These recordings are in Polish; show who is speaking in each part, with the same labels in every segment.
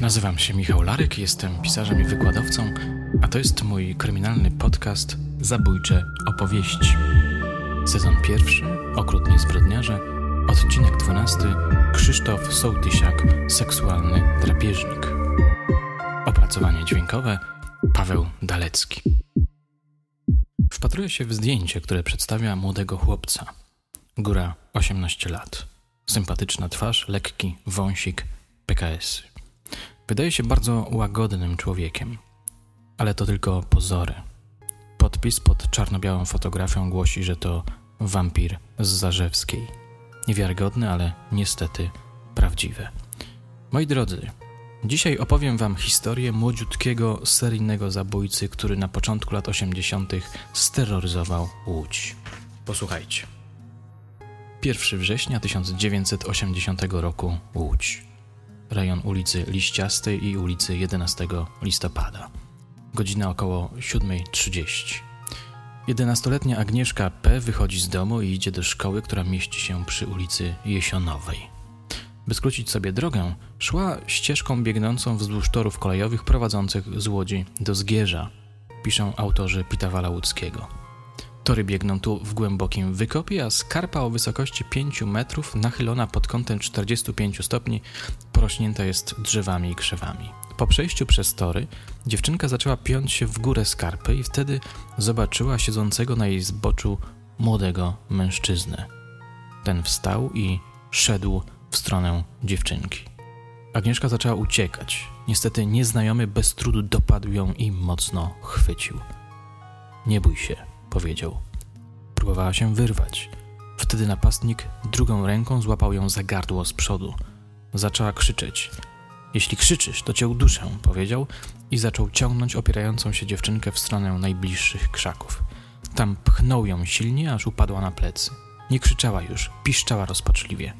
Speaker 1: Nazywam się Michał Laryk, jestem pisarzem i wykładowcą, a to jest mój kryminalny podcast Zabójcze opowieści. Sezon pierwszy, Okrutni zbrodniarze, odcinek dwunasty, Krzysztof Sołtysiak, seksualny drapieżnik. Opracowanie dźwiękowe, Paweł Dalecki. Wpatruję się w zdjęcie, które przedstawia młodego chłopca. Góra 18 lat. Sympatyczna twarz, lekki wąsik, PKS. Wydaje się bardzo łagodnym człowiekiem, ale to tylko pozory. Podpis pod czarno-białą fotografią głosi, że to wampir z Zarzewskiej. Niewiarygodne, ale niestety prawdziwe. Moi drodzy, dzisiaj opowiem Wam historię młodziutkiego seryjnego zabójcy, który na początku lat 80. steroryzował Łódź. Posłuchajcie. 1 września 1980 roku Łódź rejon ulicy Liściastej i ulicy 11 listopada. Godzina około 7.30. 11-letnia Agnieszka P. wychodzi z domu i idzie do szkoły, która mieści się przy ulicy Jesionowej. By skrócić sobie drogę, szła ścieżką biegnącą wzdłuż torów kolejowych prowadzących z Łodzi do Zgierza, piszą autorzy Pitawala Łódzkiego. Tory biegną tu w głębokim wykopie, a skarpa o wysokości 5 metrów, nachylona pod kątem 45 stopni, porośnięta jest drzewami i krzewami. Po przejściu przez tory, dziewczynka zaczęła piąć się w górę skarpy i wtedy zobaczyła siedzącego na jej zboczu młodego mężczyznę. Ten wstał i szedł w stronę dziewczynki. Agnieszka zaczęła uciekać. Niestety nieznajomy bez trudu dopadł ją i mocno chwycił. Nie bój się, powiedział. Próbowała się wyrwać. Wtedy napastnik drugą ręką złapał ją za gardło z przodu. Zaczęła krzyczeć. Jeśli krzyczysz, to cię uduszę, powiedział i zaczął ciągnąć opierającą się dziewczynkę w stronę najbliższych krzaków. Tam pchnął ją silnie, aż upadła na plecy. Nie krzyczała już, piszczała rozpaczliwie.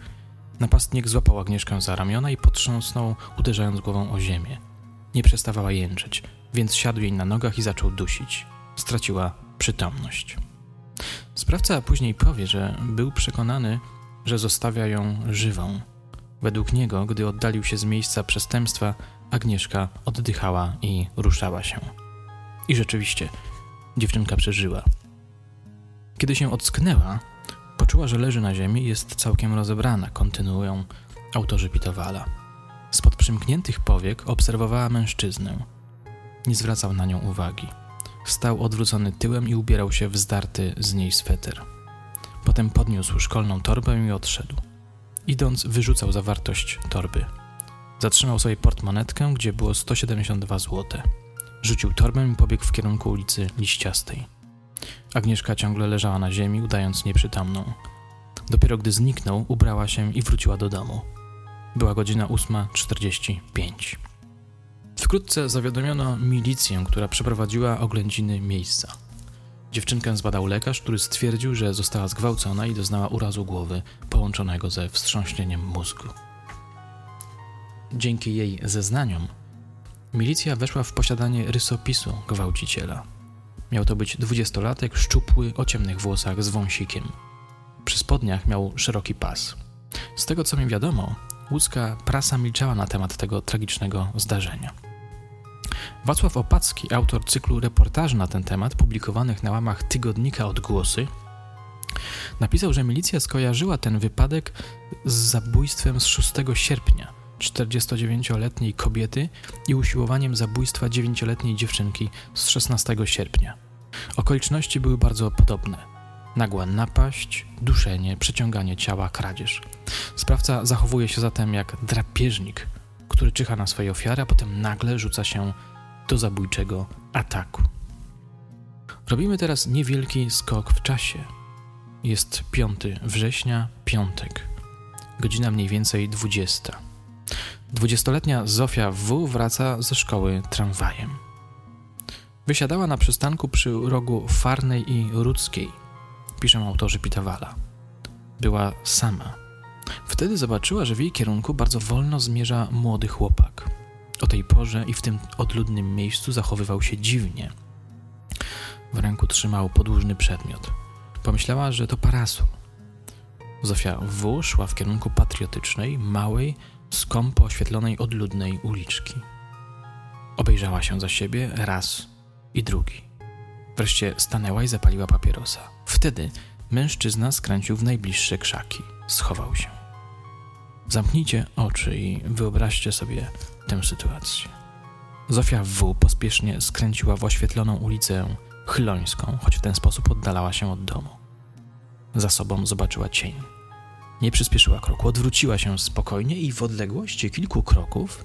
Speaker 1: Napastnik złapał Agnieszkę za ramiona i potrząsnął, uderzając głową o ziemię. Nie przestawała jęczeć, więc siadł jej na nogach i zaczął dusić. Straciła przytomność. Sprawca później powie, że był przekonany, że zostawia ją żywą. Według niego, gdy oddalił się z miejsca przestępstwa, Agnieszka oddychała i ruszała się. I rzeczywiście, dziewczynka przeżyła. Kiedy się ocknęła, poczuła, że leży na ziemi i jest całkiem rozebrana, kontynuują autorzy Pitowala. Spod przymkniętych powiek obserwowała mężczyznę. Nie zwracał na nią uwagi. Stał odwrócony tyłem i ubierał się w zdarty z niej sweter. Potem podniósł szkolną torbę i odszedł. Idąc, wyrzucał zawartość torby. Zatrzymał sobie portmonetkę, gdzie było 172 zł. Rzucił torbę i pobiegł w kierunku ulicy Liściastej. Agnieszka ciągle leżała na ziemi, udając nieprzytomną. Dopiero gdy zniknął, ubrała się i wróciła do domu. Była godzina 8.45. Wkrótce zawiadomiono milicję, która przeprowadziła oględziny miejsca. Dziewczynkę zbadał lekarz, który stwierdził, że została zgwałcona i doznała urazu głowy połączonego ze wstrząśnieniem mózgu. Dzięki jej zeznaniom milicja weszła w posiadanie rysopisu gwałciciela. Miał to być dwudziestolatek szczupły o ciemnych włosach z wąsikiem. Przy spodniach miał szeroki pas. Z tego co mi wiadomo, łódzka prasa milczała na temat tego tragicznego zdarzenia. Wacław Opacki, autor cyklu reportaży na ten temat publikowanych na łamach tygodnika Odgłosy, napisał, że milicja skojarzyła ten wypadek z zabójstwem z 6 sierpnia 49-letniej kobiety i usiłowaniem zabójstwa 9-letniej dziewczynki z 16 sierpnia. Okoliczności były bardzo podobne. Nagła napaść, duszenie, przeciąganie ciała, kradzież. Sprawca zachowuje się zatem jak drapieżnik, który czyha na swoje ofiary, a potem nagle rzuca się do zabójczego ataku. Robimy teraz niewielki skok w czasie. Jest 5 września, piątek, godzina mniej więcej 20. Dwudziestoletnia Zofia W. wraca ze szkoły tramwajem. Wysiadała na przystanku przy rogu Farnej i Rudzkiej, piszą autorzy Pitawala. Była sama. Wtedy zobaczyła, że w jej kierunku bardzo wolno zmierza młody chłopak. O tej porze i w tym odludnym miejscu zachowywał się dziwnie. W ręku trzymał podłużny przedmiot. Pomyślała, że to parasol. Zofia W. szła w kierunku patriotycznej, małej, skąpo oświetlonej, odludnej uliczki. Obejrzała się za siebie raz i drugi. Wreszcie stanęła i zapaliła papierosa. Wtedy mężczyzna skręcił w najbliższe krzaki. Schował się. Zamknijcie oczy i wyobraźcie sobie tę sytuację. Zofia W. pospiesznie skręciła w oświetloną ulicę Chlońską, choć w ten sposób oddalała się od domu. Za sobą zobaczyła cień. Nie przyspieszyła kroku, odwróciła się spokojnie i w odległości kilku kroków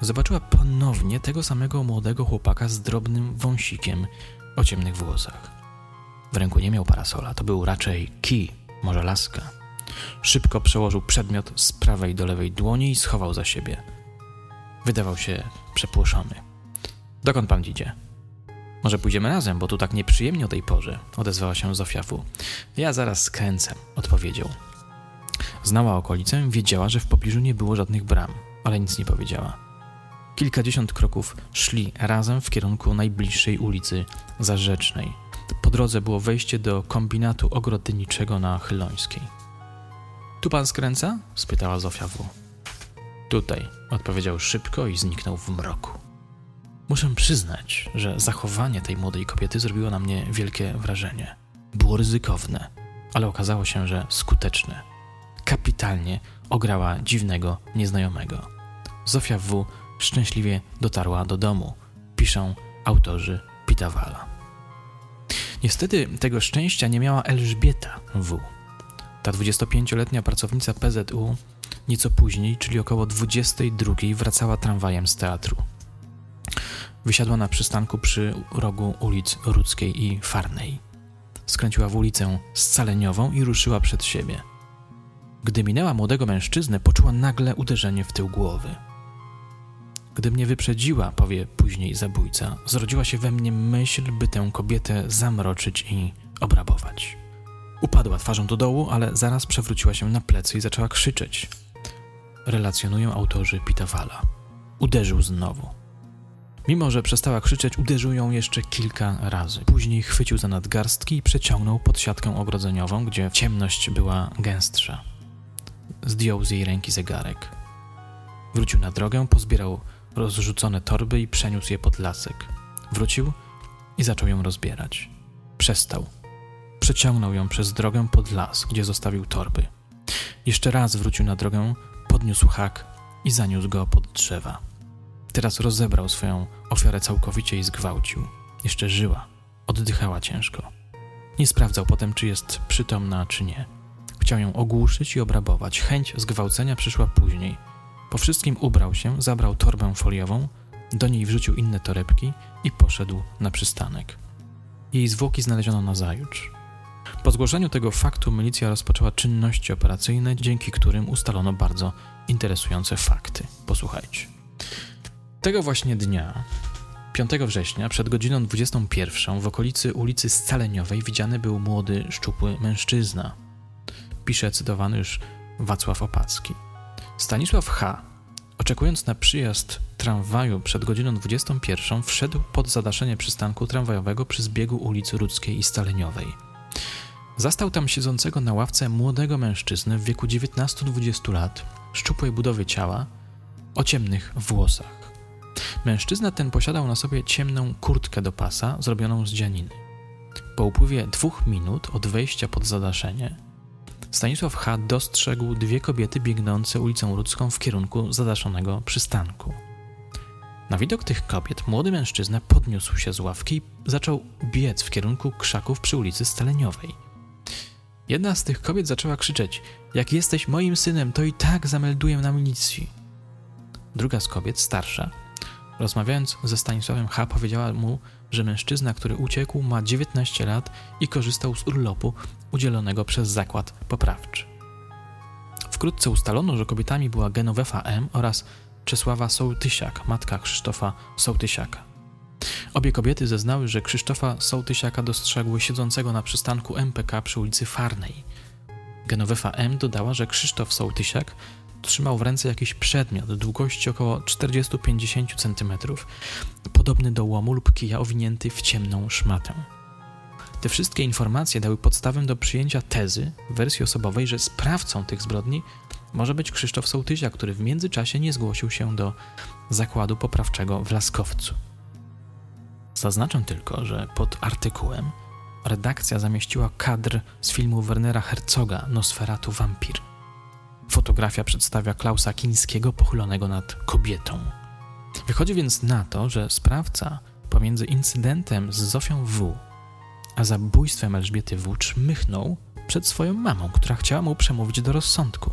Speaker 1: zobaczyła ponownie tego samego młodego chłopaka z drobnym wąsikiem o ciemnych włosach. W ręku nie miał parasola, to był raczej kij, może laska. Szybko przełożył przedmiot z prawej do lewej dłoni i schował za siebie. Wydawał się przepłoszony. Dokąd pan idzie? Może pójdziemy razem, bo tu tak nieprzyjemnie o tej porze, odezwała się Zofia W. Ja zaraz skręcę, odpowiedział. Znała okolicę, wiedziała, że w pobliżu nie było żadnych bram, ale nic nie powiedziała. Kilkadziesiąt kroków szli razem w kierunku najbliższej ulicy Zarzecznej. Po drodze było wejście do kombinatu ogrodniczego na Chylońskiej. Tu pan skręca? spytała Zofia W. Tutaj, odpowiedział szybko i zniknął w mroku. Muszę przyznać, że zachowanie tej młodej kobiety zrobiło na mnie wielkie wrażenie. Było ryzykowne, ale okazało się, że skuteczne. Kapitalnie ograła dziwnego nieznajomego. Zofia W. szczęśliwie dotarła do domu, piszą autorzy Pitawala. Niestety tego szczęścia nie miała Elżbieta W. Ta 25-letnia pracownica PZU nieco później, czyli około 22, wracała tramwajem z teatru. Wysiadła na przystanku przy rogu ulic Rudzkiej i Farnej. Skręciła w ulicę Scaleniową i ruszyła przed siebie. Gdy minęła młodego mężczyznę, poczuła nagle uderzenie w tył głowy. Gdy mnie wyprzedziła, powie później zabójca, zrodziła się we mnie myśl, by tę kobietę zamroczyć i obrabować. Upadła twarzą do dołu, ale zaraz przewróciła się na plecy i zaczęła krzyczeć. Relacjonują autorzy Pitawala. Uderzył znowu. Mimo, że przestała krzyczeć, uderzył ją jeszcze kilka razy. Później chwycił za nadgarstki i przeciągnął pod siatkę ogrodzeniową, gdzie ciemność była gęstsza. Zdjął z jej ręki zegarek. Wrócił na drogę, pozbierał rozrzucone torby i przeniósł je pod lasek. Wrócił i zaczął ją rozbierać. Przestał. Przeciągnął ją przez drogę pod las, gdzie zostawił torby. Jeszcze raz wrócił na drogę, podniósł hak i zaniósł go pod drzewa. Teraz rozebrał swoją ofiarę całkowicie i zgwałcił. Jeszcze żyła, oddychała ciężko. Nie sprawdzał potem, czy jest przytomna, czy nie. Chciał ją ogłuszyć i obrabować. Chęć zgwałcenia przyszła później. Po wszystkim ubrał się, zabrał torbę foliową, do niej wrzucił inne torebki i poszedł na przystanek. Jej zwłoki znaleziono na zajutrz. Po zgłoszeniu tego faktu milicja rozpoczęła czynności operacyjne, dzięki którym ustalono bardzo interesujące fakty. Posłuchajcie. Tego właśnie dnia, 5 września, przed godziną 21 w okolicy ulicy Scaleniowej widziany był młody, szczupły mężczyzna. Pisze cytowany już Wacław Opacki. Stanisław H., oczekując na przyjazd tramwaju przed godziną 21, wszedł pod zadaszenie przystanku tramwajowego przy zbiegu ulicy Rudzkiej i Staleniowej. Zastał tam siedzącego na ławce młodego mężczyznę w wieku 19-20 lat, szczupłej budowy ciała, o ciemnych włosach. Mężczyzna ten posiadał na sobie ciemną kurtkę do pasa, zrobioną z dzianiny. Po upływie dwóch minut od wejścia pod zadaszenie, Stanisław H. dostrzegł dwie kobiety biegnące ulicą Ludzką w kierunku zadaszonego przystanku. Na widok tych kobiet młody mężczyzna podniósł się z ławki i zaczął biec w kierunku krzaków przy ulicy Staleniowej. Jedna z tych kobiet zaczęła krzyczeć: Jak jesteś moim synem, to i tak zamelduję na milicji. Druga z kobiet, starsza, rozmawiając ze Stanisławem H., powiedziała mu, że mężczyzna, który uciekł, ma 19 lat i korzystał z urlopu udzielonego przez zakład poprawczy. Wkrótce ustalono, że kobietami była Genowefa M. oraz Czesława Sołtysiak, matka Krzysztofa Sołtysiaka. Obie kobiety zeznały, że Krzysztofa Sołtysiaka dostrzegły siedzącego na przystanku MPK przy ulicy Farnej. Genowefa M. dodała, że Krzysztof Sołtysiak trzymał w ręce jakiś przedmiot długości około 40-50 cm, podobny do łomu lub kija owinięty w ciemną szmatę. Te wszystkie informacje dały podstawę do przyjęcia tezy w wersji osobowej, że sprawcą tych zbrodni może być Krzysztof Sołtysia, który w międzyczasie nie zgłosił się do zakładu poprawczego w Laskowcu. Zaznaczę tylko, że pod artykułem redakcja zamieściła kadr z filmu Wernera Herzoga Nosferatu Vampir. Fotografia przedstawia Klausa Kińskiego pochylonego nad kobietą. Wychodzi więc na to, że sprawca pomiędzy incydentem z Zofią W. a zabójstwem Elżbiety W. czmychnął przed swoją mamą, która chciała mu przemówić do rozsądku.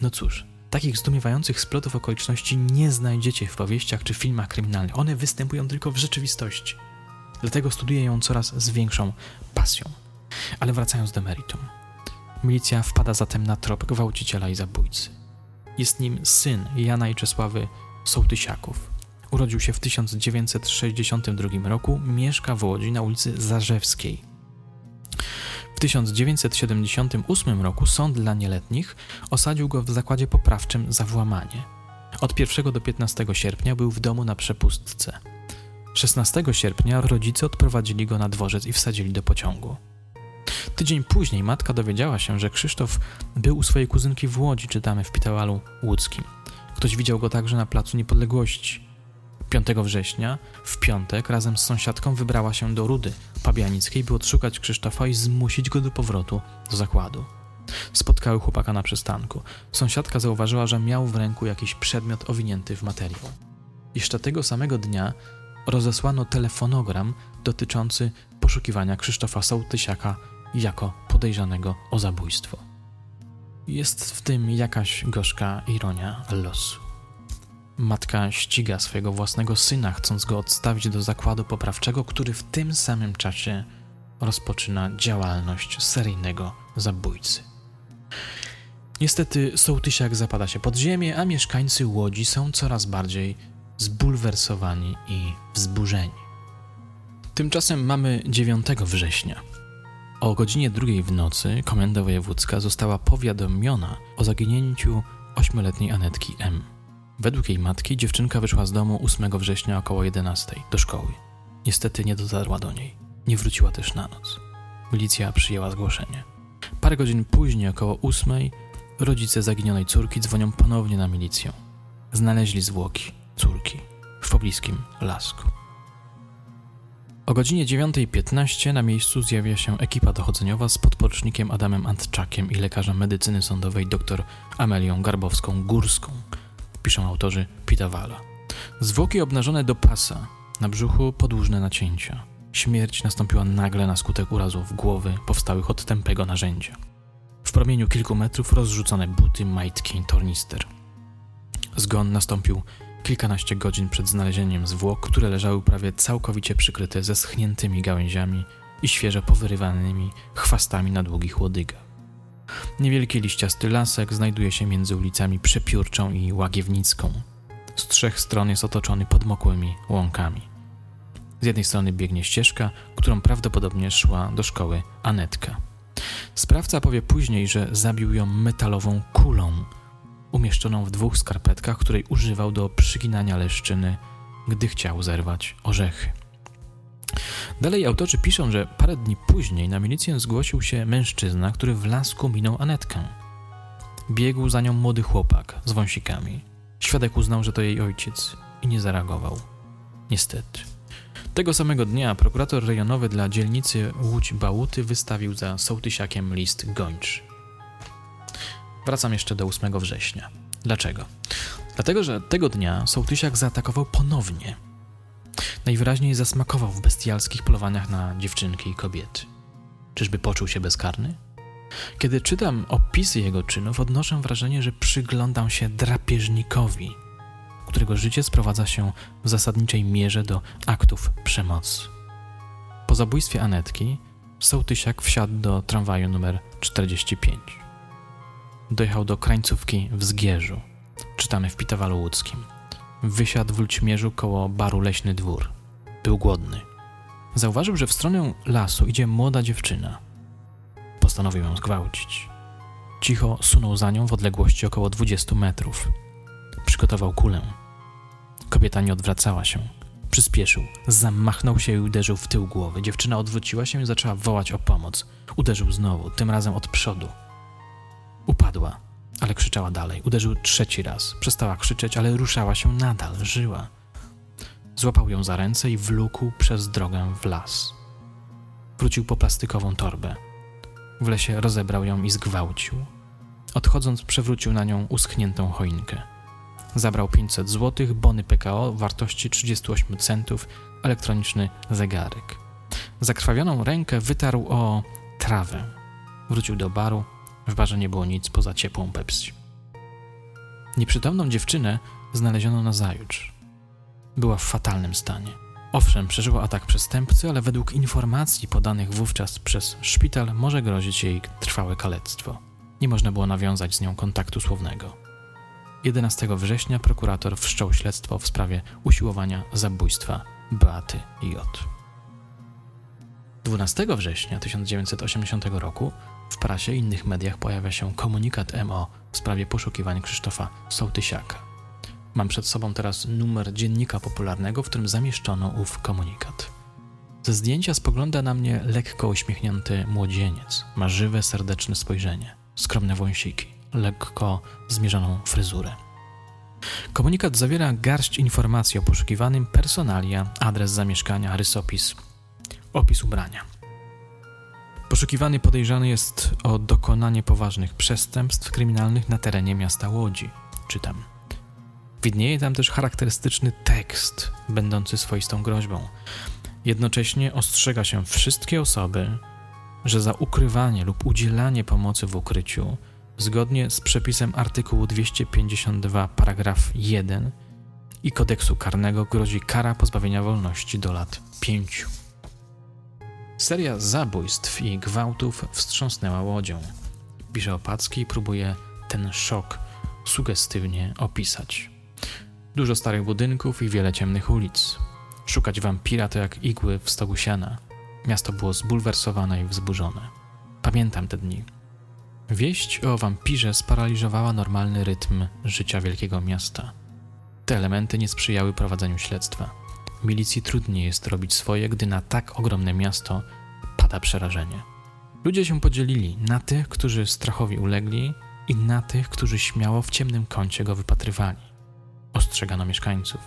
Speaker 1: No cóż, takich zdumiewających splotów okoliczności nie znajdziecie w powieściach czy filmach kryminalnych. One występują tylko w rzeczywistości. Dlatego studiuję ją coraz z większą pasją. Ale wracając do meritum. Milicja wpada zatem na trop gwałciciela i zabójcy. Jest nim syn Jana i Czesławy Sołtysiaków. Urodził się w 1962 roku, mieszka w Łodzi na ulicy Zarzewskiej. W 1978 roku sąd dla nieletnich osadził go w zakładzie poprawczym za włamanie. Od 1 do 15 sierpnia był w domu na przepustce. 16 sierpnia rodzice odprowadzili go na dworzec i wsadzili do pociągu. Tydzień później matka dowiedziała się, że Krzysztof był u swojej kuzynki w Łodzi, czytamy w Pitałalu łódzkim. Ktoś widział go także na Placu Niepodległości. 5 września, w piątek, razem z sąsiadką wybrała się do Rudy Pabianickiej, by odszukać Krzysztofa i zmusić go do powrotu do zakładu. Spotkały chłopaka na przystanku. Sąsiadka zauważyła, że miał w ręku jakiś przedmiot owinięty w materiał. Jeszcze tego samego dnia rozesłano telefonogram dotyczący poszukiwania Krzysztofa Sołtysiaka jako podejrzanego o zabójstwo. Jest w tym jakaś gorzka ironia losu. Matka ściga swojego własnego syna, chcąc go odstawić do zakładu poprawczego, który w tym samym czasie rozpoczyna działalność seryjnego zabójcy. Niestety Sołtysiak zapada się pod ziemię, a mieszkańcy Łodzi są coraz bardziej zbulwersowani i wzburzeni. Tymczasem mamy 9 września. O godzinie drugiej w nocy komenda wojewódzka została powiadomiona o zaginięciu ośmioletniej Anetki M. Według jej matki dziewczynka wyszła z domu 8 września około 11 do szkoły. Niestety nie dotarła do niej. Nie wróciła też na noc. Milicja przyjęła zgłoszenie. Parę godzin później, około 8, rodzice zaginionej córki dzwonią ponownie na milicję. Znaleźli zwłoki córki w pobliskim lasku. O godzinie 9.15 na miejscu zjawia się ekipa dochodzeniowa z podporucznikiem Adamem Antczakiem i lekarzem medycyny sądowej dr Amelią Garbowską-Górską, piszą autorzy Pitawala. Zwłoki obnażone do pasa, na brzuchu podłużne nacięcia. Śmierć nastąpiła nagle na skutek urazów głowy powstałych od tępego narzędzia. W promieniu kilku metrów rozrzucone buty, majtki, tornister. Zgon nastąpił kilkanaście godzin przed znalezieniem zwłok, które leżały prawie całkowicie przykryte ze schniętymi gałęziami i świeżo powyrywanymi chwastami na długich łodygach. Niewielki liściasty lasek znajduje się między ulicami Przepiórczą i Łagiewnicką. Z trzech stron jest otoczony podmokłymi łąkami. Z jednej strony biegnie ścieżka, którą prawdopodobnie szła do szkoły Anetka. Sprawca powie później, że zabił ją metalową kulą, umieszczoną w dwóch skarpetkach, której używał do przyginania leszczyny, gdy chciał zerwać orzechy. Dalej autorzy piszą, że parę dni później na milicję zgłosił się mężczyzna, który w lasku minął Anetkę. Biegł za nią młody chłopak z wąsikami. Świadek uznał, że to jej ojciec i nie zareagował. Niestety. Tego samego dnia prokurator rejonowy dla dzielnicy Łódź-Bałuty wystawił za sołtysiakiem list gończy. Wracam jeszcze do 8 września. Dlaczego? Dlatego, że tego dnia sołtysiak zaatakował ponownie. Najwyraźniej zasmakował w bestialskich polowaniach na dziewczynki i kobiety. Czyżby poczuł się bezkarny? Kiedy czytam opisy jego czynów, odnoszę wrażenie, że przyglądam się drapieżnikowi, którego życie sprowadza się w zasadniczej mierze do aktów przemocy. Po zabójstwie Anetki sołtysiak wsiadł do tramwaju numer 45 dojechał do krańcówki w Zgierzu. Czytamy w Pitawalu Łódzkim. Wysiadł w Lćmierzu koło baru Leśny Dwór. Był głodny. Zauważył, że w stronę lasu idzie młoda dziewczyna. Postanowił ją zgwałcić. Cicho sunął za nią w odległości około 20 metrów. Przygotował kulę. Kobieta nie odwracała się. Przyspieszył, zamachnął się i uderzył w tył głowy. Dziewczyna odwróciła się i zaczęła wołać o pomoc. Uderzył znowu, tym razem od przodu. Upadła, ale krzyczała dalej. Uderzył trzeci raz. Przestała krzyczeć, ale ruszała się nadal, żyła. Złapał ją za ręce i wlókł przez drogę w las. Wrócił po plastikową torbę. W lesie rozebrał ją i zgwałcił. Odchodząc, przewrócił na nią uschniętą choinkę. Zabrał 500 zł, bony PKO wartości 38 centów, elektroniczny zegarek. Zakrwawioną rękę wytarł o trawę. Wrócił do baru. W barze nie było nic poza ciepłą Pepsi. Nieprzytomną dziewczynę znaleziono na zajutrz. Była w fatalnym stanie. Owszem, przeżyła atak przestępcy, ale według informacji podanych wówczas przez szpital może grozić jej trwałe kalectwo. Nie można było nawiązać z nią kontaktu słownego. 11 września prokurator wszczął śledztwo w sprawie usiłowania zabójstwa Beaty J. 12 września 1980 roku w prasie i innych mediach pojawia się komunikat MO w sprawie poszukiwań Krzysztofa Sołtysiaka. Mam przed sobą teraz numer dziennika popularnego, w którym zamieszczono ów komunikat. Ze zdjęcia spogląda na mnie lekko uśmiechnięty młodzieniec. Ma żywe, serdeczne spojrzenie, skromne wąsiki, lekko zmierzoną fryzurę. Komunikat zawiera garść informacji o poszukiwanym, personalia, adres zamieszkania, rysopis, opis ubrania. Poszukiwany podejrzany jest o dokonanie poważnych przestępstw kryminalnych na terenie miasta Łodzi. Czytam. Widnieje tam też charakterystyczny tekst, będący swoistą groźbą. Jednocześnie ostrzega się wszystkie osoby, że za ukrywanie lub udzielanie pomocy w ukryciu, zgodnie z przepisem artykułu 252 paragraf 1 i kodeksu karnego grozi kara pozbawienia wolności do lat 5. Seria zabójstw i gwałtów wstrząsnęła łodzią. Pisze Opacki próbuje ten szok sugestywnie opisać. Dużo starych budynków i wiele ciemnych ulic. Szukać wampira to jak igły w stogu siana. Miasto było zbulwersowane i wzburzone. Pamiętam te dni. Wieść o wampirze sparaliżowała normalny rytm życia wielkiego miasta. Te elementy nie sprzyjały prowadzeniu śledztwa. Milicji trudniej jest robić swoje, gdy na tak ogromne miasto pada przerażenie. Ludzie się podzielili na tych, którzy strachowi ulegli, i na tych, którzy śmiało w ciemnym kącie go wypatrywali. Ostrzegano mieszkańców.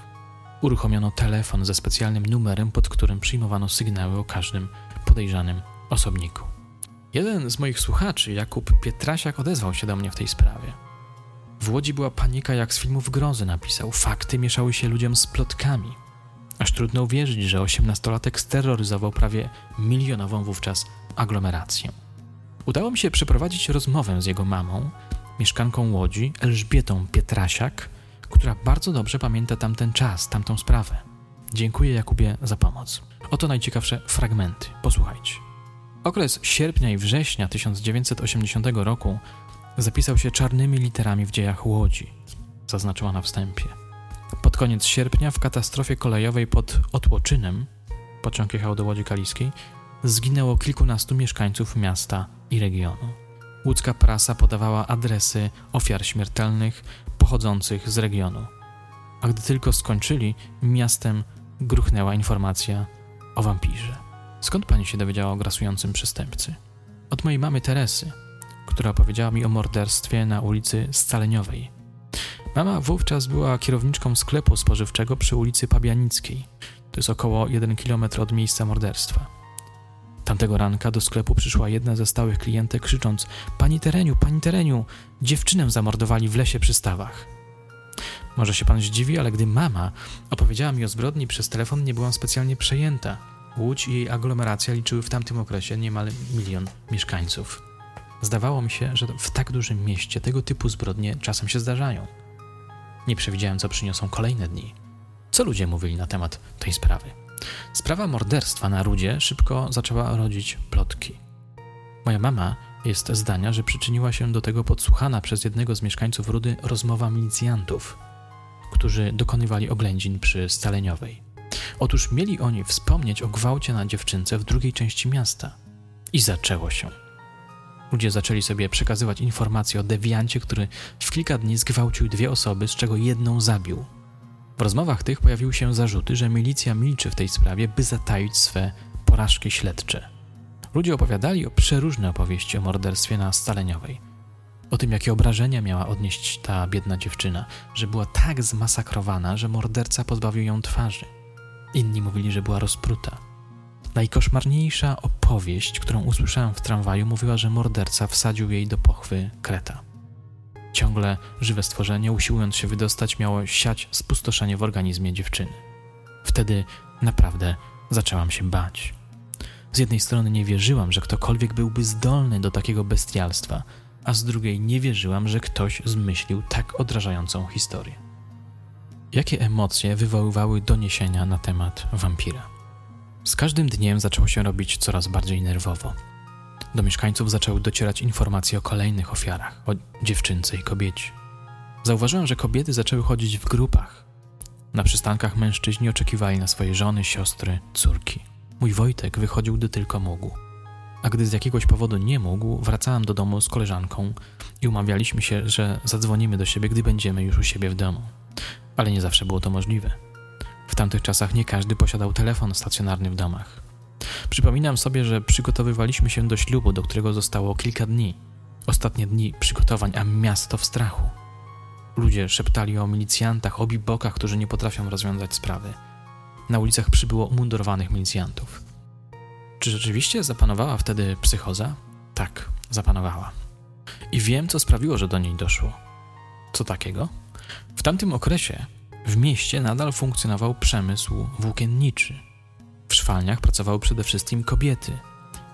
Speaker 1: Uruchomiono telefon ze specjalnym numerem, pod którym przyjmowano sygnały o każdym podejrzanym osobniku. Jeden z moich słuchaczy, Jakub Pietrasiak, odezwał się do mnie w tej sprawie. W Łodzi była panika jak z filmów grozy, napisał. Fakty mieszały się ludziom z plotkami. Aż trudno uwierzyć, że osiemnastolatek steroryzował prawie milionową wówczas aglomerację. Udało mi się przeprowadzić rozmowę z jego mamą, mieszkanką Łodzi, Elżbietą Pietrasiak, która bardzo dobrze pamięta tamten czas, tamtą sprawę. Dziękuję Jakubie za pomoc. Oto najciekawsze fragmenty. Posłuchajcie. Okres sierpnia i września 1980 roku zapisał się czarnymi literami w dziejach Łodzi, zaznaczyła na wstępie. Pod koniec sierpnia w katastrofie kolejowej pod Otłoczynem, pociąg jechał do Łodzi Kaliskiej, zginęło kilkunastu mieszkańców miasta i regionu. Łódzka prasa podawała adresy ofiar śmiertelnych pochodzących z regionu. A gdy tylko skończyli, miastem gruchnęła informacja o wampirze. Skąd pani się dowiedziała o grasującym przestępcy? Od mojej mamy Teresy, która opowiedziała mi o morderstwie na ulicy Scaleniowej. Mama wówczas była kierowniczką sklepu spożywczego przy ulicy Pabianickiej. To jest około 1 km od miejsca morderstwa. Tamtego ranka do sklepu przyszła jedna ze stałych klientek krzycząc Pani Tereniu, Pani Tereniu, dziewczynę zamordowali w lesie przy stawach. Może się pan zdziwi, ale gdy mama opowiedziała mi o zbrodni przez telefon, nie byłam specjalnie przejęta. Łódź i jej aglomeracja liczyły w tamtym okresie niemal milion mieszkańców. Zdawało mi się, że w tak dużym mieście tego typu zbrodnie czasem się zdarzają. Nie przewidziałem, co przyniosą kolejne dni. Co ludzie mówili na temat tej sprawy? Sprawa morderstwa na Rudzie szybko zaczęła rodzić plotki. Moja mama jest zdania, że przyczyniła się do tego podsłuchana przez jednego z mieszkańców Rudy rozmowa milicjantów, którzy dokonywali oględzin przy Staleniowej. Otóż mieli oni wspomnieć o gwałcie na dziewczynce w drugiej części miasta. I zaczęło się. Ludzie zaczęli sobie przekazywać informacje o dewiancie, który w kilka dni zgwałcił dwie osoby, z czego jedną zabił. W rozmowach tych pojawiły się zarzuty, że milicja milczy w tej sprawie, by zataić swe porażki śledcze. Ludzie opowiadali o przeróżne opowieści o morderstwie na Staleniowej. O tym, jakie obrażenia miała odnieść ta biedna dziewczyna, że była tak zmasakrowana, że morderca pozbawił ją twarzy. Inni mówili, że była rozpruta. Najkoszmarniejsza opowieść, którą usłyszałem w tramwaju, mówiła, że morderca wsadził jej do pochwy kreta. Ciągle żywe stworzenie, usiłując się wydostać, miało siać spustoszenie w organizmie dziewczyny. Wtedy naprawdę zaczęłam się bać. Z jednej strony nie wierzyłam, że ktokolwiek byłby zdolny do takiego bestialstwa, a z drugiej nie wierzyłam, że ktoś zmyślił tak odrażającą historię. Jakie emocje wywoływały doniesienia na temat wampira? Z każdym dniem zaczęło się robić coraz bardziej nerwowo. Do mieszkańców zaczęły docierać informacje o kolejnych ofiarach, o dziewczynce i kobiecie. Zauważyłem, że kobiety zaczęły chodzić w grupach. Na przystankach mężczyźni oczekiwali na swoje żony, siostry, córki. Mój Wojtek wychodził, gdy tylko mógł. A gdy z jakiegoś powodu nie mógł, wracałem do domu z koleżanką i umawialiśmy się, że zadzwonimy do siebie, gdy będziemy już u siebie w domu. Ale nie zawsze było to możliwe. W tamtych czasach nie każdy posiadał telefon stacjonarny w domach. Przypominam sobie, że przygotowywaliśmy się do ślubu, do którego zostało kilka dni. Ostatnie dni przygotowań, a miasto w strachu. Ludzie szeptali o milicjantach, o bibokach, którzy nie potrafią rozwiązać sprawy. Na ulicach przybyło umundurowanych milicjantów. Czy rzeczywiście zapanowała wtedy psychoza? Tak, zapanowała. I wiem, co sprawiło, że do niej doszło. Co takiego? W tamtym okresie w mieście nadal funkcjonował przemysł włókienniczy. W szwalniach pracowały przede wszystkim kobiety.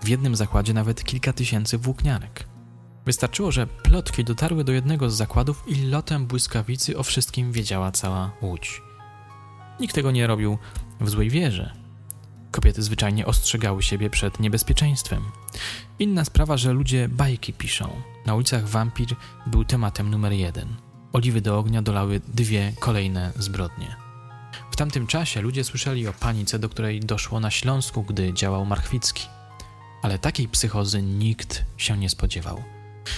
Speaker 1: W jednym zakładzie nawet kilka tysięcy włókniarek. Wystarczyło, że plotki dotarły do jednego z zakładów i lotem błyskawicy o wszystkim wiedziała cała łódź. Nikt tego nie robił w złej wierze. Kobiety zwyczajnie ostrzegały siebie przed niebezpieczeństwem. Inna sprawa, że ludzie bajki piszą. Na ulicach wampir był tematem numer jeden. Oliwy do ognia dolały dwie kolejne zbrodnie. W tamtym czasie ludzie słyszeli o panice, do której doszło na Śląsku, gdy działał Marchwicki. Ale takiej psychozy nikt się nie spodziewał.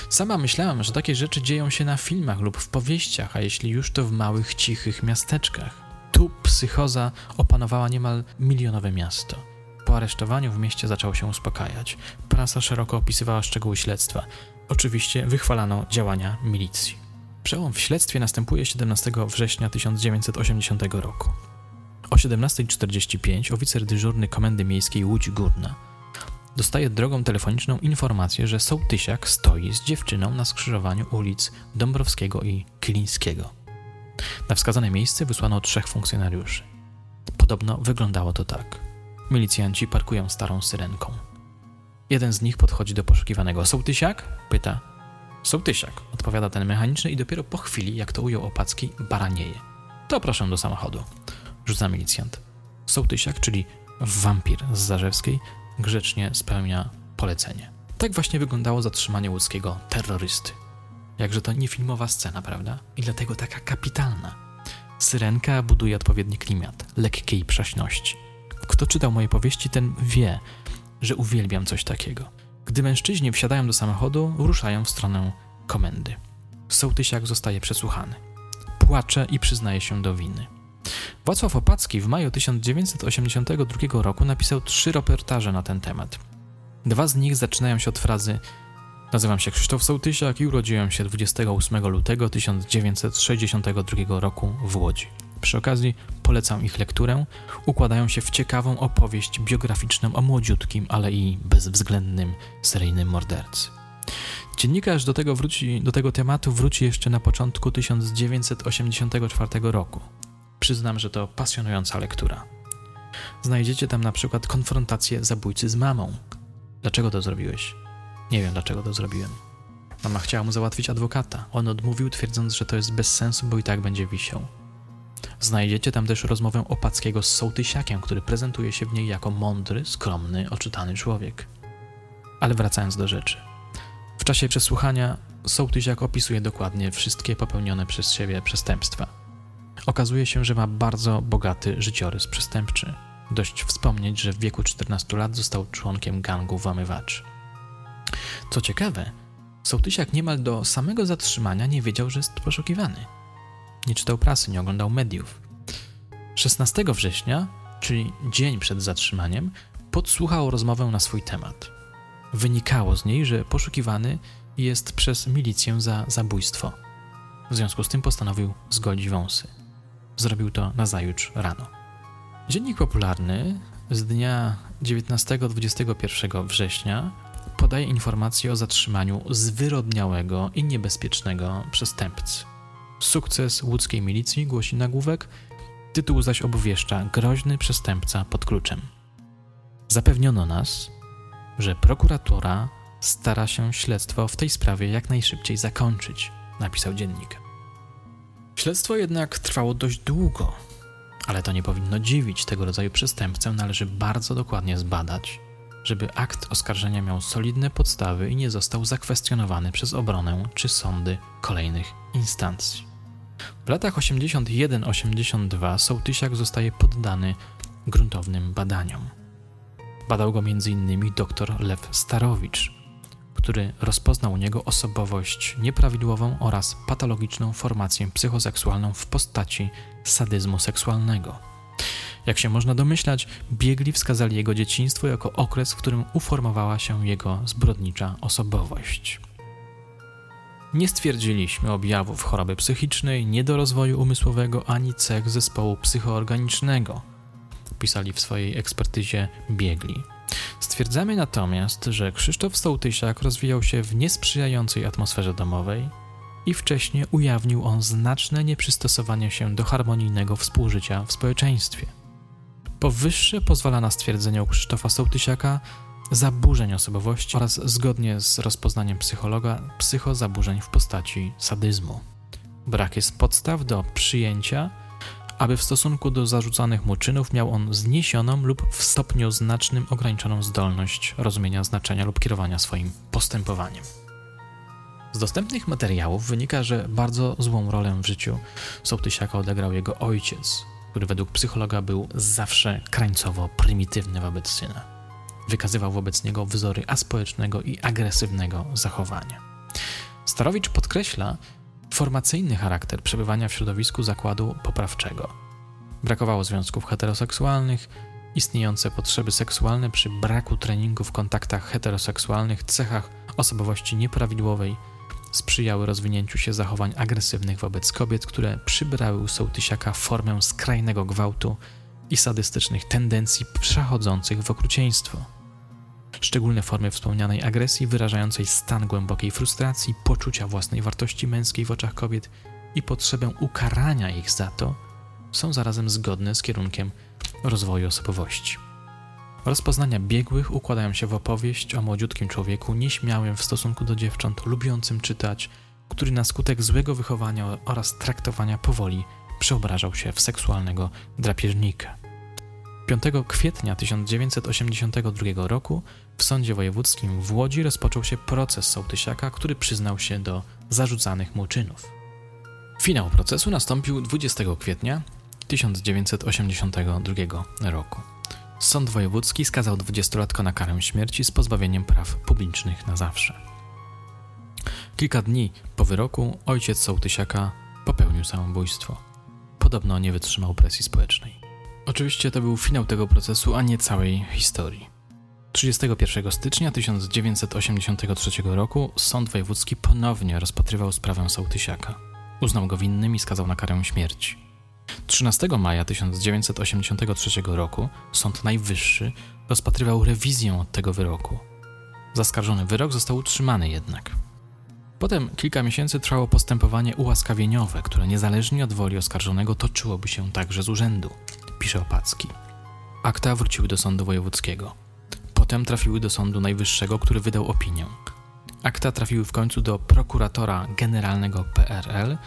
Speaker 1: Sama myślałam, że takie rzeczy dzieją się na filmach lub w powieściach, a jeśli już to w małych, cichych miasteczkach. Tu psychoza opanowała niemal milionowe miasto. Po aresztowaniu w mieście zaczęło się uspokajać. Prasa szeroko opisywała szczegóły śledztwa. Oczywiście wychwalano działania milicji. Przełom w śledztwie następuje 17 września 1980 roku. O 17.45 oficer dyżurny Komendy Miejskiej Łódź Górna dostaje drogą telefoniczną informację, że sołtysiak stoi z dziewczyną na skrzyżowaniu ulic Dąbrowskiego i Kilińskiego. Na wskazane miejsce wysłano trzech funkcjonariuszy. Podobno wyglądało to tak. Milicjanci parkują starą syrenką. Jeden z nich podchodzi do poszukiwanego. Sołtysiak? Pyta. Sołtysiak, odpowiada ten mechaniczny i dopiero po chwili, jak to ujął Opacki, baranieje. To proszę do samochodu. Rzuca milicjant. Sołtysiak, czyli wampir z Zarzewskiej, grzecznie spełnia polecenie. Tak właśnie wyglądało zatrzymanie łódzkiego terrorysty. Jakże to niefilmowa scena, prawda? I dlatego taka kapitalna. Syrenka buduje odpowiedni klimat, lekkiej przaśności. Kto czytał moje powieści, ten wie, że uwielbiam coś takiego. Gdy mężczyźni wsiadają do samochodu, ruszają w stronę komendy. Sołtysiak zostaje przesłuchany. Płacze i przyznaje się do winy. Wacław Opacki w maju 1982 roku napisał trzy reportaże na ten temat. Dwa z nich zaczynają się od frazy Nazywam się Krzysztof Sołtysiak i urodziłem się 28 lutego 1962 roku w Łodzi. Przy okazji polecam ich lekturę. Układają się w ciekawą opowieść biograficzną o młodziutkim, ale i bezwzględnym seryjnym mordercy. Dziennikarz do tego, wróci, do tego tematu wróci jeszcze na początku 1984 roku. Przyznam, że to pasjonująca lektura. Znajdziecie tam na przykład konfrontację zabójcy z mamą. Dlaczego to zrobiłeś? Nie wiem, dlaczego to zrobiłem. Mama chciała mu załatwić adwokata. On odmówił, twierdząc, że to jest bez sensu, bo i tak będzie wisiał. Znajdziecie tam też rozmowę Opackiego z Sołtysiakiem, który prezentuje się w niej jako mądry, skromny, oczytany człowiek. Ale wracając do rzeczy. W czasie przesłuchania Sołtysiak opisuje dokładnie wszystkie popełnione przez siebie przestępstwa. Okazuje się, że ma bardzo bogaty życiorys przestępczy. Dość wspomnieć, że w wieku 14 lat został członkiem gangu włamywaczy. Co ciekawe, Sołtysiak niemal do samego zatrzymania nie wiedział, że jest poszukiwany. Nie czytał prasy, nie oglądał mediów. 16 września, czyli dzień przed zatrzymaniem, podsłuchał rozmowę na swój temat. Wynikało z niej, że poszukiwany jest przez milicję za zabójstwo. W związku z tym postanowił zgolić wąsy. Zrobił to nazajutrz rano. Dziennik popularny z dnia 19-21 września podaje informacje o zatrzymaniu zwyrodniałego i niebezpiecznego przestępcy. Sukces łódzkiej milicji głosi nagłówek, tytuł zaś obwieszcza groźny przestępca pod kluczem. Zapewniono nas, że prokuratura stara się śledztwo w tej sprawie jak najszybciej zakończyć, napisał dziennik. Śledztwo jednak trwało dość długo, ale to nie powinno dziwić. Tego rodzaju przestępcę należy bardzo dokładnie zbadać, żeby akt oskarżenia miał solidne podstawy i nie został zakwestionowany przez obronę czy sądy kolejnych instancji. W latach 81-82 Sołtysiak zostaje poddany gruntownym badaniom. Badał go m.in. dr Lew Starowicz, który rozpoznał u niego osobowość nieprawidłową oraz patologiczną formację psychoseksualną w postaci sadyzmu seksualnego. Jak się można domyślać, biegli wskazali jego dzieciństwo jako okres, w którym uformowała się jego zbrodnicza osobowość. Nie stwierdziliśmy objawów choroby psychicznej, niedorozwoju umysłowego ani cech zespołu psychoorganicznego, pisali w swojej ekspertyzie biegli. Stwierdzamy natomiast, że Krzysztof Sołtysiak rozwijał się w niesprzyjającej atmosferze domowej i wcześniej ujawnił on znaczne nieprzystosowanie się do harmonijnego współżycia w społeczeństwie. Powyższe pozwala na stwierdzenie u Krzysztofa Sołtysiaka zaburzeń osobowości oraz zgodnie z rozpoznaniem psychologa psychozaburzeń w postaci sadyzmu. Brak jest podstaw do przyjęcia, aby w stosunku do zarzucanych mu czynów miał on zniesioną lub w stopniu znacznym ograniczoną zdolność rozumienia znaczenia lub kierowania swoim postępowaniem. Z dostępnych materiałów wynika, że bardzo złą rolę w życiu Sołtysiaka odegrał jego ojciec, który według psychologa był zawsze krańcowo prymitywny wobec syna. Wykazywał wobec niego wzory aspołecznego i agresywnego zachowania. Starowicz podkreśla, formacyjny charakter przebywania w środowisku zakładu poprawczego. Brakowało związków heteroseksualnych, istniejące potrzeby seksualne przy braku treningu w kontaktach heteroseksualnych, cechach osobowości nieprawidłowej sprzyjały rozwinięciu się zachowań agresywnych wobec kobiet, które przybrały u sołtysiaka formę skrajnego gwałtu i sadystycznych tendencji przechodzących w okrucieństwo szczególne formy wspomnianej agresji wyrażającej stan głębokiej frustracji, poczucia własnej wartości męskiej w oczach kobiet i potrzebę ukarania ich za to, są zarazem zgodne z kierunkiem rozwoju osobowości. Rozpoznania biegłych układają się w opowieść o młodziutkim człowieku nieśmiałym w stosunku do dziewcząt, lubiącym czytać, który na skutek złego wychowania oraz traktowania powoli przeobrażał się w seksualnego drapieżnika. 5 kwietnia 1982 roku w Sądzie Wojewódzkim w Łodzi rozpoczął się proces Sołtysiaka, który przyznał się do zarzucanych mu czynów. Finał procesu nastąpił 20 kwietnia 1982 roku. Sąd Wojewódzki skazał 20-latka na karę śmierci z pozbawieniem praw publicznych na zawsze. Kilka dni po wyroku ojciec Sołtysiaka popełnił samobójstwo. Podobno nie wytrzymał presji społecznej. Oczywiście to był finał tego procesu, a nie całej historii. 31 stycznia 1983 roku Sąd Wojewódzki ponownie rozpatrywał sprawę Sołtysiaka. Uznał go winnym i skazał na karę śmierci. 13 maja 1983 roku Sąd Najwyższy rozpatrywał rewizję tego wyroku. Zaskarżony wyrok został utrzymany jednak. Potem kilka miesięcy trwało postępowanie ułaskawieniowe, które niezależnie od woli oskarżonego toczyłoby się także z urzędu pisze Opacki. Akta wróciły do sądu wojewódzkiego. Potem trafiły do sądu najwyższego, który wydał opinię. Akta trafiły w końcu do prokuratora generalnego PRL,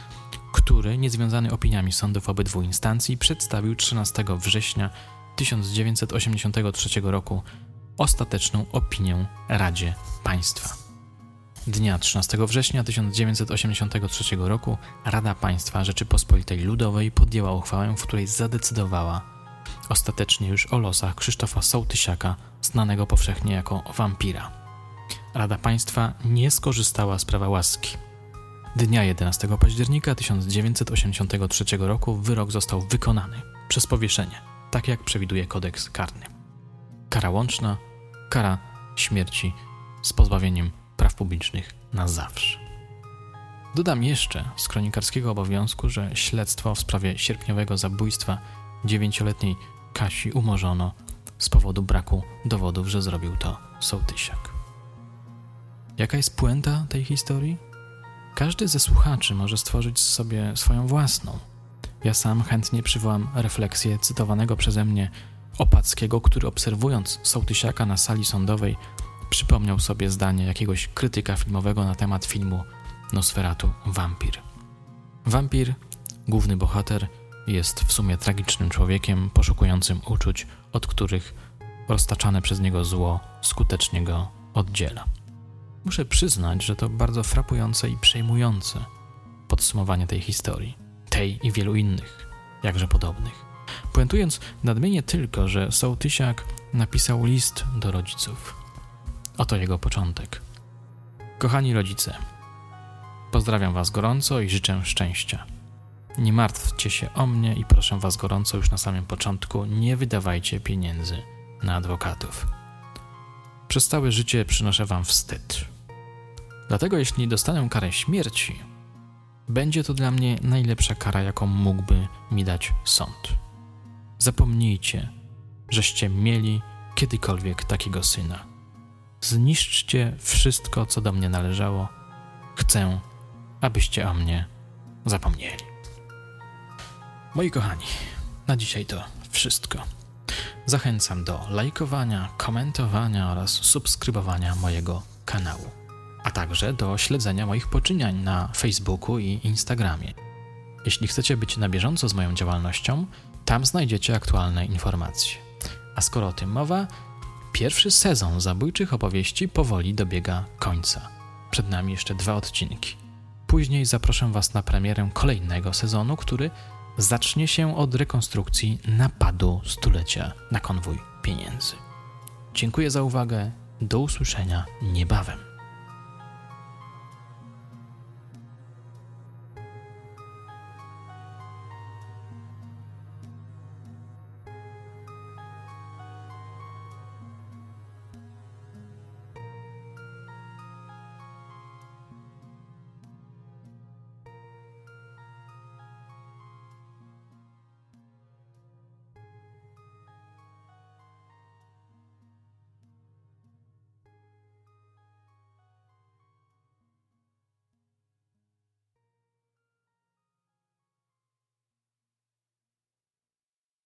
Speaker 1: który, niezwiązany opiniami sądów obydwu instancji, przedstawił 13 września 1983 roku ostateczną opinię Radzie Państwa. Dnia 13 września 1983 roku Rada Państwa Rzeczypospolitej Ludowej podjęła uchwałę, w której zadecydowała ostatecznie już o losach Krzysztofa Sołtysiaka, znanego powszechnie jako wampira. Rada Państwa nie skorzystała z prawa łaski. Dnia 11 października 1983 roku wyrok został wykonany. przez powieszenie, tak jak przewiduje kodeks karny. Kara łączna, kara śmierci z pozbawieniem praw publicznych na zawsze. Dodam jeszcze z kronikarskiego obowiązku, że śledztwo w sprawie sierpniowego zabójstwa dziewięcioletniej Kasi umorzono z powodu braku dowodów, że zrobił to sołtysiak. Jaka jest puenta tej historii? Każdy ze słuchaczy może stworzyć sobie swoją własną. Ja sam chętnie przywołam refleksję cytowanego przeze mnie Opackiego, który obserwując sołtysiaka na sali sądowej przypomniał sobie zdanie jakiegoś krytyka filmowego na temat filmu Nosferatu Wampir. Wampir, główny bohater, jest w sumie tragicznym człowiekiem poszukującym uczuć, od których roztaczane przez niego zło skutecznie go oddziela. Muszę przyznać, że to bardzo frapujące i przejmujące podsumowanie tej historii, tej i wielu innych, jakże podobnych. Puentując, nadmienię tylko, że Sołtysiak napisał list do rodziców. Oto jego początek. Kochani rodzice, pozdrawiam Was gorąco i życzę szczęścia. Nie martwcie się o mnie i proszę Was gorąco już na samym początku, nie wydawajcie pieniędzy na adwokatów. Przez całe życie przynoszę Wam wstyd. Dlatego, jeśli dostanę karę śmierci, będzie to dla mnie najlepsza kara, jaką mógłby mi dać sąd. Zapomnijcie, żeście mieli kiedykolwiek takiego syna. Zniszczcie wszystko, co do mnie należało. Chcę, abyście o mnie zapomnieli. Moi kochani, na dzisiaj to wszystko. Zachęcam do lajkowania, komentowania oraz subskrybowania mojego kanału, a także do śledzenia moich poczyniań na Facebooku i Instagramie. Jeśli chcecie być na bieżąco z moją działalnością, tam znajdziecie aktualne informacje. A skoro o tym mowa, pierwszy sezon zabójczych opowieści powoli dobiega końca. Przed nami jeszcze dwa odcinki. Później zaproszę Was na premierę kolejnego sezonu, który zacznie się od rekonstrukcji napadu stulecia na konwój pieniędzy. Dziękuję za uwagę. Do usłyszenia niebawem.